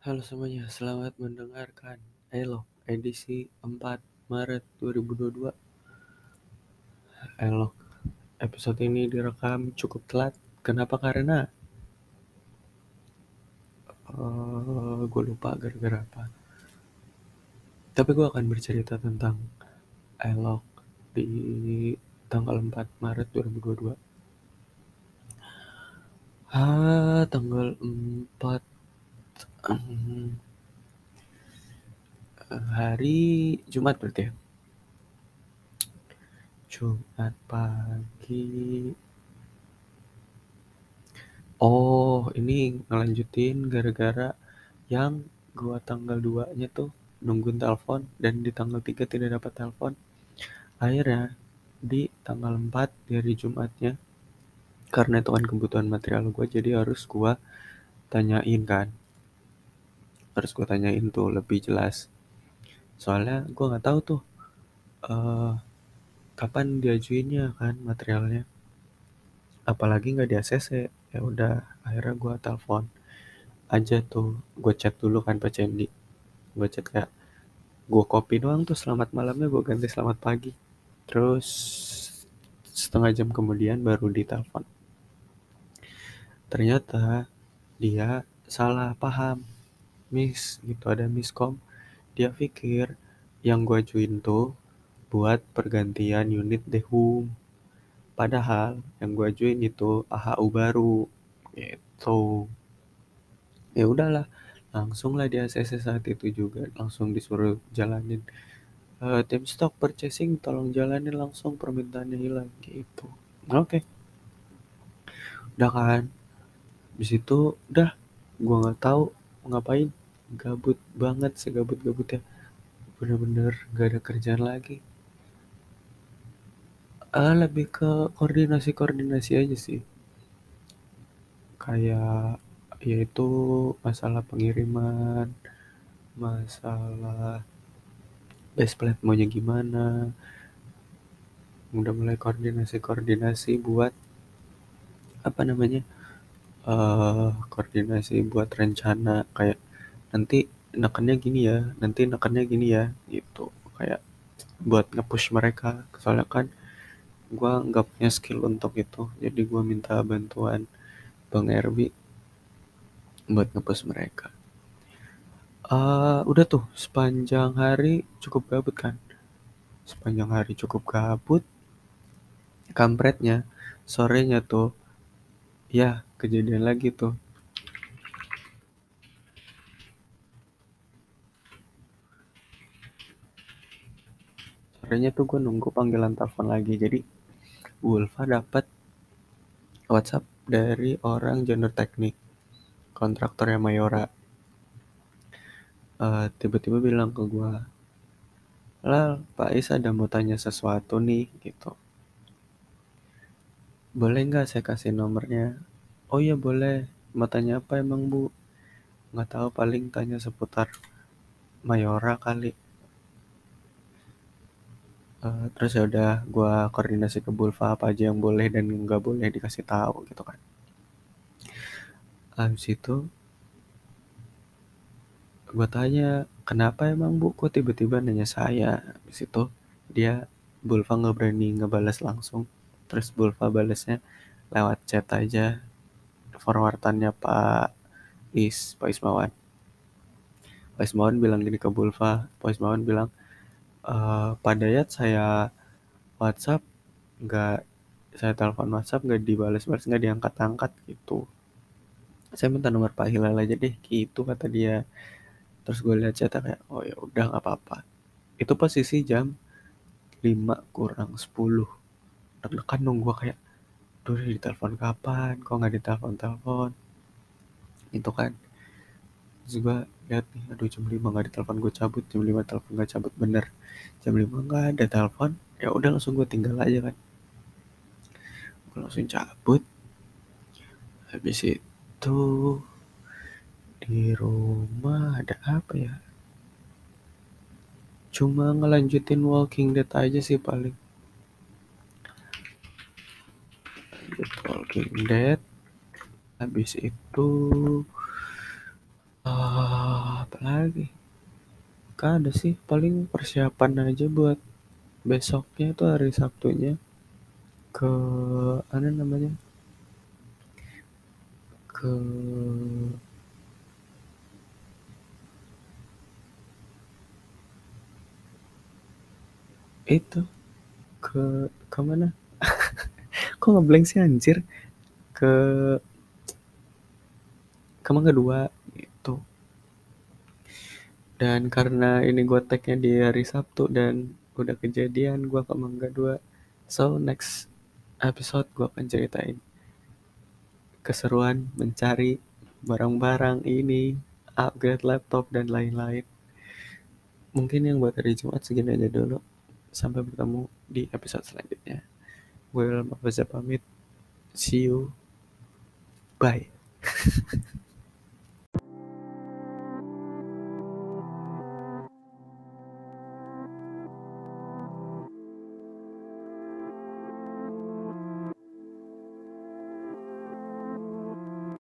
Halo semuanya, selamat mendengarkan Elok edisi 4 Maret 2022. Elok episode ini direkam cukup telat. Kenapa? Karena uh, gue lupa gara-gara apa. Tapi gue akan bercerita tentang Elok di tanggal 4 Maret 2022. Ah, tanggal 4 um, hari Jumat berarti ya. Jumat pagi. Oh, ini ngelanjutin gara-gara yang gua tanggal 2-nya tuh nungguin telepon dan di tanggal 3 tidak dapat telepon. Akhirnya di tanggal 4 dari Jumatnya karena itu kan kebutuhan material gue jadi harus gua tanyain kan harus gue tanyain tuh lebih jelas. Soalnya gue nggak tahu tuh uh, kapan diajuinnya kan materialnya. Apalagi nggak di ACC ya udah akhirnya gue telepon aja tuh gue chat dulu kan Pak Cendi. Gue chat kayak gue copy doang tuh selamat malamnya gue ganti selamat pagi. Terus setengah jam kemudian baru ditelepon. Ternyata dia salah paham miss gitu ada miskom. Dia pikir yang gue ajuin tuh buat pergantian unit dehum padahal yang gue ajuin itu AHU baru gitu. Ya udahlah langsung lah di ACC saat itu juga langsung disuruh jalanin. Uh, tim stock purchasing tolong jalanin langsung permintaannya hilang gitu. Oke. Okay. udah kan? Di situ udah gue nggak tahu ngapain gabut banget segabut gabutnya bener-bener gak ada kerjaan lagi. Ah lebih ke koordinasi koordinasi aja sih. Kayak yaitu masalah pengiriman masalah base plate maunya gimana. Udah mulai koordinasi koordinasi buat apa namanya uh, koordinasi buat rencana kayak nanti nekannya gini ya nanti nekannya gini ya gitu. Kayak buat nge-push mereka soalnya kan gue nggak punya skill untuk itu. Jadi gue minta bantuan bang Erbi buat nge-push mereka. Uh, udah tuh sepanjang hari cukup gabut kan? Sepanjang hari cukup gabut. Kampretnya sorenya tuh ya kejadian lagi tuh akhirnya tuh gue nunggu panggilan telepon lagi. Jadi Ulfa dapat WhatsApp dari orang junior teknik kontraktornya Mayora. Uh, tiba-tiba bilang ke gue Lal, Pak Is ada mau tanya sesuatu nih gitu. Boleh nggak saya kasih nomornya? Oh iya boleh. Mau tanya apa emang bu? Nggak tahu paling tanya seputar Mayora kali uh, terus ya udah gue koordinasi ke Bulva apa aja yang boleh dan nggak boleh dikasih tahu gitu kan. Habis itu gue tanya kenapa emang bu kok tiba-tiba nanya saya? Habis itu dia Bulva nggak berani ngebalas langsung. Terus Bulva balasnya lewat chat aja forwardannya Pak Is Pak Ismawan. Pak Ismawan bilang gini ke Bulva Pak Ismawan bilang uh, Pak Dayat saya WhatsApp nggak saya telepon WhatsApp nggak dibalas-balas nggak diangkat-angkat gitu. Saya minta nomor Pak Hilal aja deh gitu kata dia. Terus gue lihat chat kayak oh ya udah nggak apa-apa. Itu posisi jam 5 kurang 10 deg-degan dong gue kayak tuh ditelepon kapan? Kok nggak ditelepon telepon itu kan. Terus gue lihat nih aduh jam 5 nggak ditelepon gue cabut. Jam 5 telepon nggak cabut bener. Jam 5 nggak ada telepon ya udah langsung gue tinggal aja kan. Gue langsung cabut. Habis itu di rumah ada apa ya? Cuma ngelanjutin Walking Dead aja sih paling. Walking Dead. Habis itu lagi. Gak ada sih paling persiapan aja buat besoknya tuh hari Sabtunya ke apa namanya? Ke itu ke ke mana? Kok ngeblank sih anjir? Ke ke Mangga Dua gitu dan karena ini gue tagnya di hari Sabtu dan udah kejadian gue ke Mangga Dua. So next episode gue akan ceritain keseruan mencari barang-barang ini upgrade laptop dan lain-lain. Mungkin yang buat hari Jumat segini aja dulu. Sampai bertemu di episode selanjutnya. Gue Ilham pamit. See you. Bye